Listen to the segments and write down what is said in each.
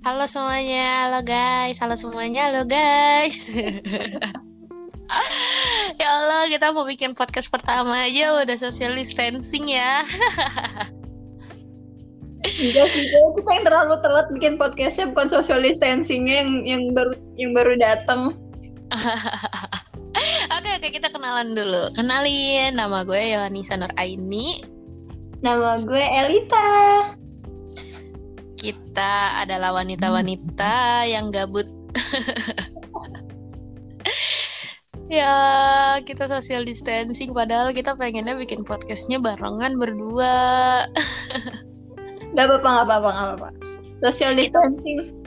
Halo semuanya, halo guys, halo semuanya, halo guys. ya Allah, kita mau bikin podcast pertama aja udah social distancing ya. Enggak sih, kita yang terlalu telat bikin podcastnya bukan social distancingnya yang yang baru yang baru datang. oke oke kita kenalan dulu. Kenalin, nama gue Yohanisa Nur Aini. Nama gue Elita. Kita adalah wanita-wanita yang gabut. ya, kita social distancing padahal kita pengennya bikin podcastnya barengan berdua. Gak apa-apa, gak apa-apa, gak apa-apa. Social distancing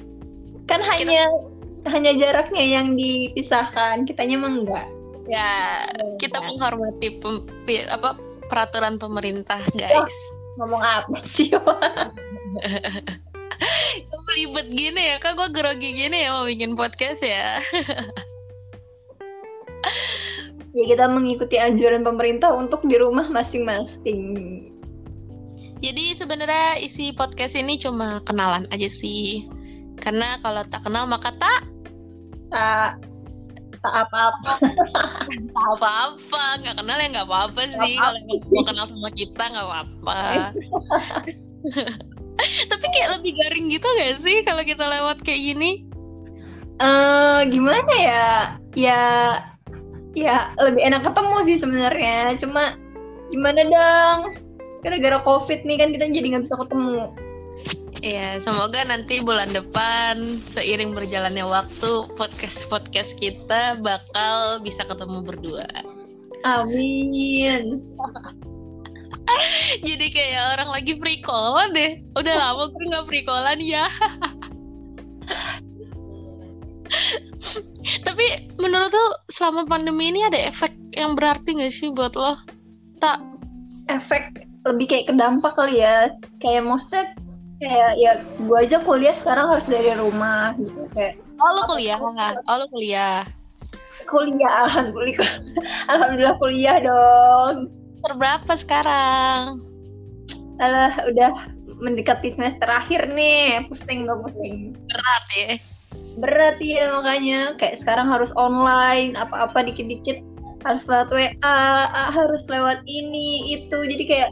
kan hanya hanya jaraknya yang dipisahkan, kitanya emang enggak. Ya, kita menghormati pem- apa peraturan pemerintah, guys. Ngomong apa sih? Ribet gini ya, kak gue grogi gini ya mau bikin podcast ya. ya kita mengikuti anjuran pemerintah untuk di rumah masing-masing. Jadi sebenarnya isi podcast ini cuma kenalan aja sih. Karena kalau tak kenal maka tak Tak tak apa-apa. tak apa-apa. Nggak kenal ya nggak apa-apa sih. Kalau mau kenal sama kita nggak apa-apa. Tapi kayak lebih garing gitu gak sih kalau kita lewat kayak gini? Eh gimana ya? Ya ya lebih enak ketemu sih sebenarnya. Cuma gimana dong? Gara-gara covid nih kan kita jadi nggak bisa ketemu. Iya, semoga nanti bulan depan seiring berjalannya waktu podcast-podcast kita bakal bisa ketemu berdua. Amin. Jadi kayak orang lagi free call deh. Udah lama gue nggak free callan ya. Tapi menurut tuh selama pandemi ini ada efek yang berarti gak sih buat lo? Tak Efek lebih kayak kedampak kali ya. Kayak maksudnya kayak ya gua aja kuliah sekarang harus dari rumah gitu kayak Oh lo kuliah, oh lo kuliah. kuliah alhamdulillah alhamdulillah kuliah dong Terberapa sekarang? Alah, udah mendekati semester akhir nih. Pusing gak pusing? Berat ya. berat ya makanya. Kayak sekarang harus online apa-apa dikit-dikit. Harus lewat WA harus lewat ini itu. Jadi kayak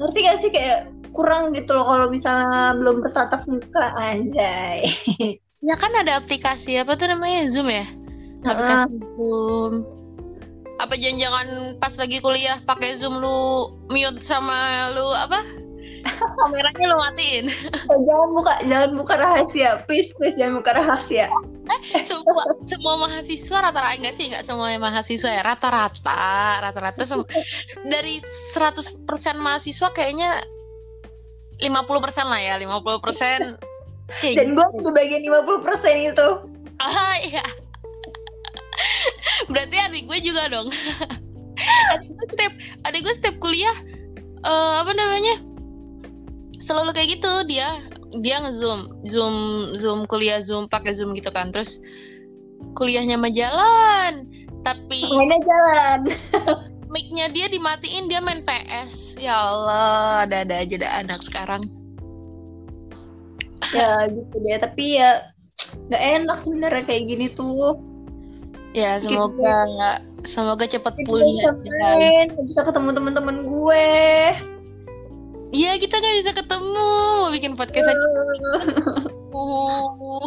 ngerti gak sih? Kayak kurang gitu loh kalau misalnya belum bertatap muka. Anjay. Ya kan ada aplikasi apa tuh namanya? Zoom ya? Aplikasi Zoom. Apa jangan-jangan pas lagi kuliah pakai Zoom lu mute sama lu apa? Kameranya lu matiin. Eh, jangan buka jangan buka rahasia please please jangan buka rahasia semua semua mahasiswa rata-rata enggak sih enggak semua mahasiswa ya rata-rata rata-rata dari 100% mahasiswa kayaknya 50% lah ya 50% kayak dan gue di bagian 50% itu Ah iya. Berarti adik gue juga dong. adik gue setiap adik gue setiap kuliah eh, apa namanya? Selalu kayak gitu dia dia nge-zoom, zoom zoom kuliah zoom pakai zoom gitu kan. Terus kuliahnya mah jalan, tapi mainnya jalan mic-nya dia dimatiin dia main PS. Ya Allah, ada-ada aja dah anak sekarang. ya gitu deh tapi ya nggak enak sebenarnya kayak gini tuh Ya semoga semoga cepat pulih. nggak bisa ketemu teman-teman gue. Iya kita nggak bisa ketemu. Mau bikin podcast aja. Uh.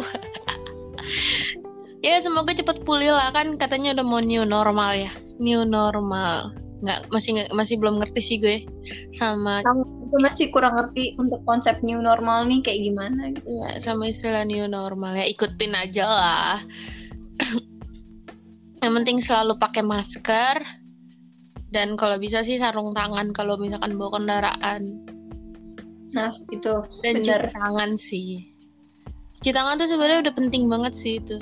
ya semoga cepat pulih lah. Kan katanya udah mau new normal ya. New normal. Nggak masih nggak masih belum ngerti sih gue sama itu masih kurang ngerti untuk konsep new normal nih kayak gimana gitu. Ya sama istilah new normal ya. Ikutin aja lah yang penting selalu pakai masker. Dan kalau bisa sih sarung tangan kalau misalkan bawa kendaraan. Nah itu dan bener cuci tangan sih. Cuci tangan tuh sebenarnya udah penting banget sih itu.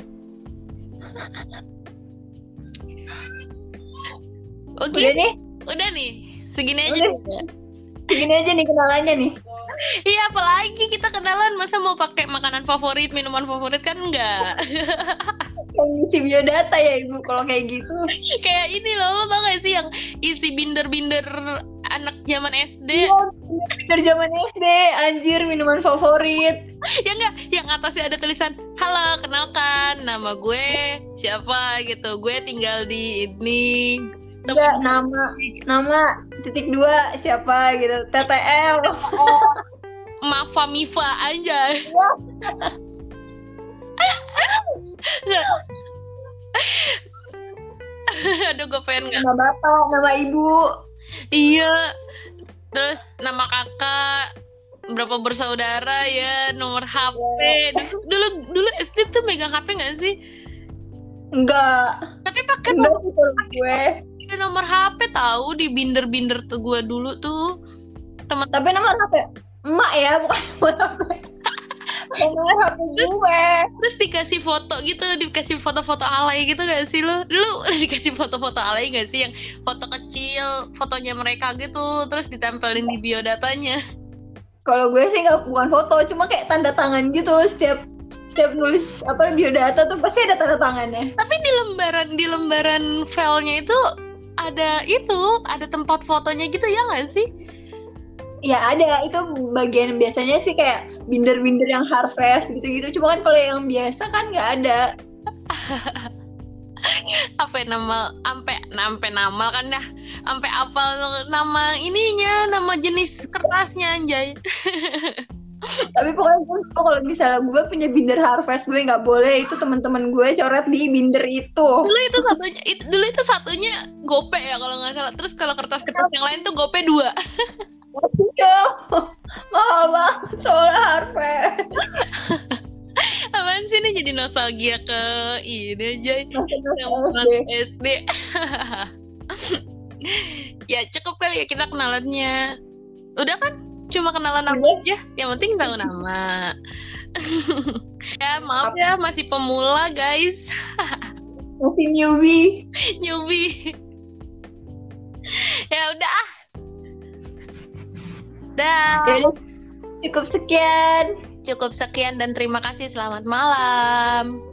Oke. udah nih udah nih. Segini aja Udah. nih, segini aja nih kenalannya nih iya apalagi kita kenalan masa mau pakai makanan favorit minuman favorit kan enggak. Isi biodata ya ibu kalau kayak gitu. Kayak ini loh lo tau gak sih yang isi binder-binder anak zaman SD Iya, dari zaman SD anjir minuman favorit. Ya enggak yang atasnya ada tulisan halo kenalkan nama gue siapa? gitu. Gue tinggal di ini. Enggak, nama nama titik dua siapa gitu TTL Mafa Mifa aja. Aduh gue pengen nggak nama bapak nama ibu. Iya. Terus nama kakak berapa bersaudara ya nomor HP dulu dulu, dulu SD tuh megang HP nggak sih? Enggak. Tapi pakai kalau gue. pakai nomor HP tahu di binder-binder tuh gue dulu tuh. Tapi nama HP emak ya bukan nama HP HP gue. terus dikasih foto gitu dikasih foto-foto alay gitu gak sih lo dulu dikasih foto-foto alay gak sih? Yang foto kecil fotonya mereka gitu terus ditempelin di biodatanya. Kalau gue sih nggak bukan foto cuma kayak tanda tangan gitu. Setiap setiap nulis apa biodata tuh pasti ada tanda tangannya. Tapi di lembaran di lembaran filenya itu ada itu ada tempat fotonya gitu ya nggak sih ya ada. Itu bagian biasanya sih kayak binder-binder yang harvest gitu-gitu. Cuma kan kalau yang biasa kan nggak ada. Apa ya, nama ampe ampe nama kan dah ampe apa nama ininya nama jenis kertasnya anjay. Tapi pokoknya gue kalau misalnya gue punya binder harvest gue nggak boleh. Itu teman-teman gue coret di binder itu. Dulu itu satunya it, dulu itu satunya gope ya kalau nggak salah. Terus kalau kertas-kertas yang lain tuh gope dua mahal banget soalnya harvest apaan sih ini jadi nostalgia ke ini aja? Yang SD ya cukup kali ya kita kenalannya. Udah kan? Cuma kenalan nama aja. Yang penting tahu nama. Ya maaf ya masih pemula guys. Masih newbie. Newbie. Ya udah ah dah. Cukup sekian. Cukup sekian dan terima kasih. Selamat malam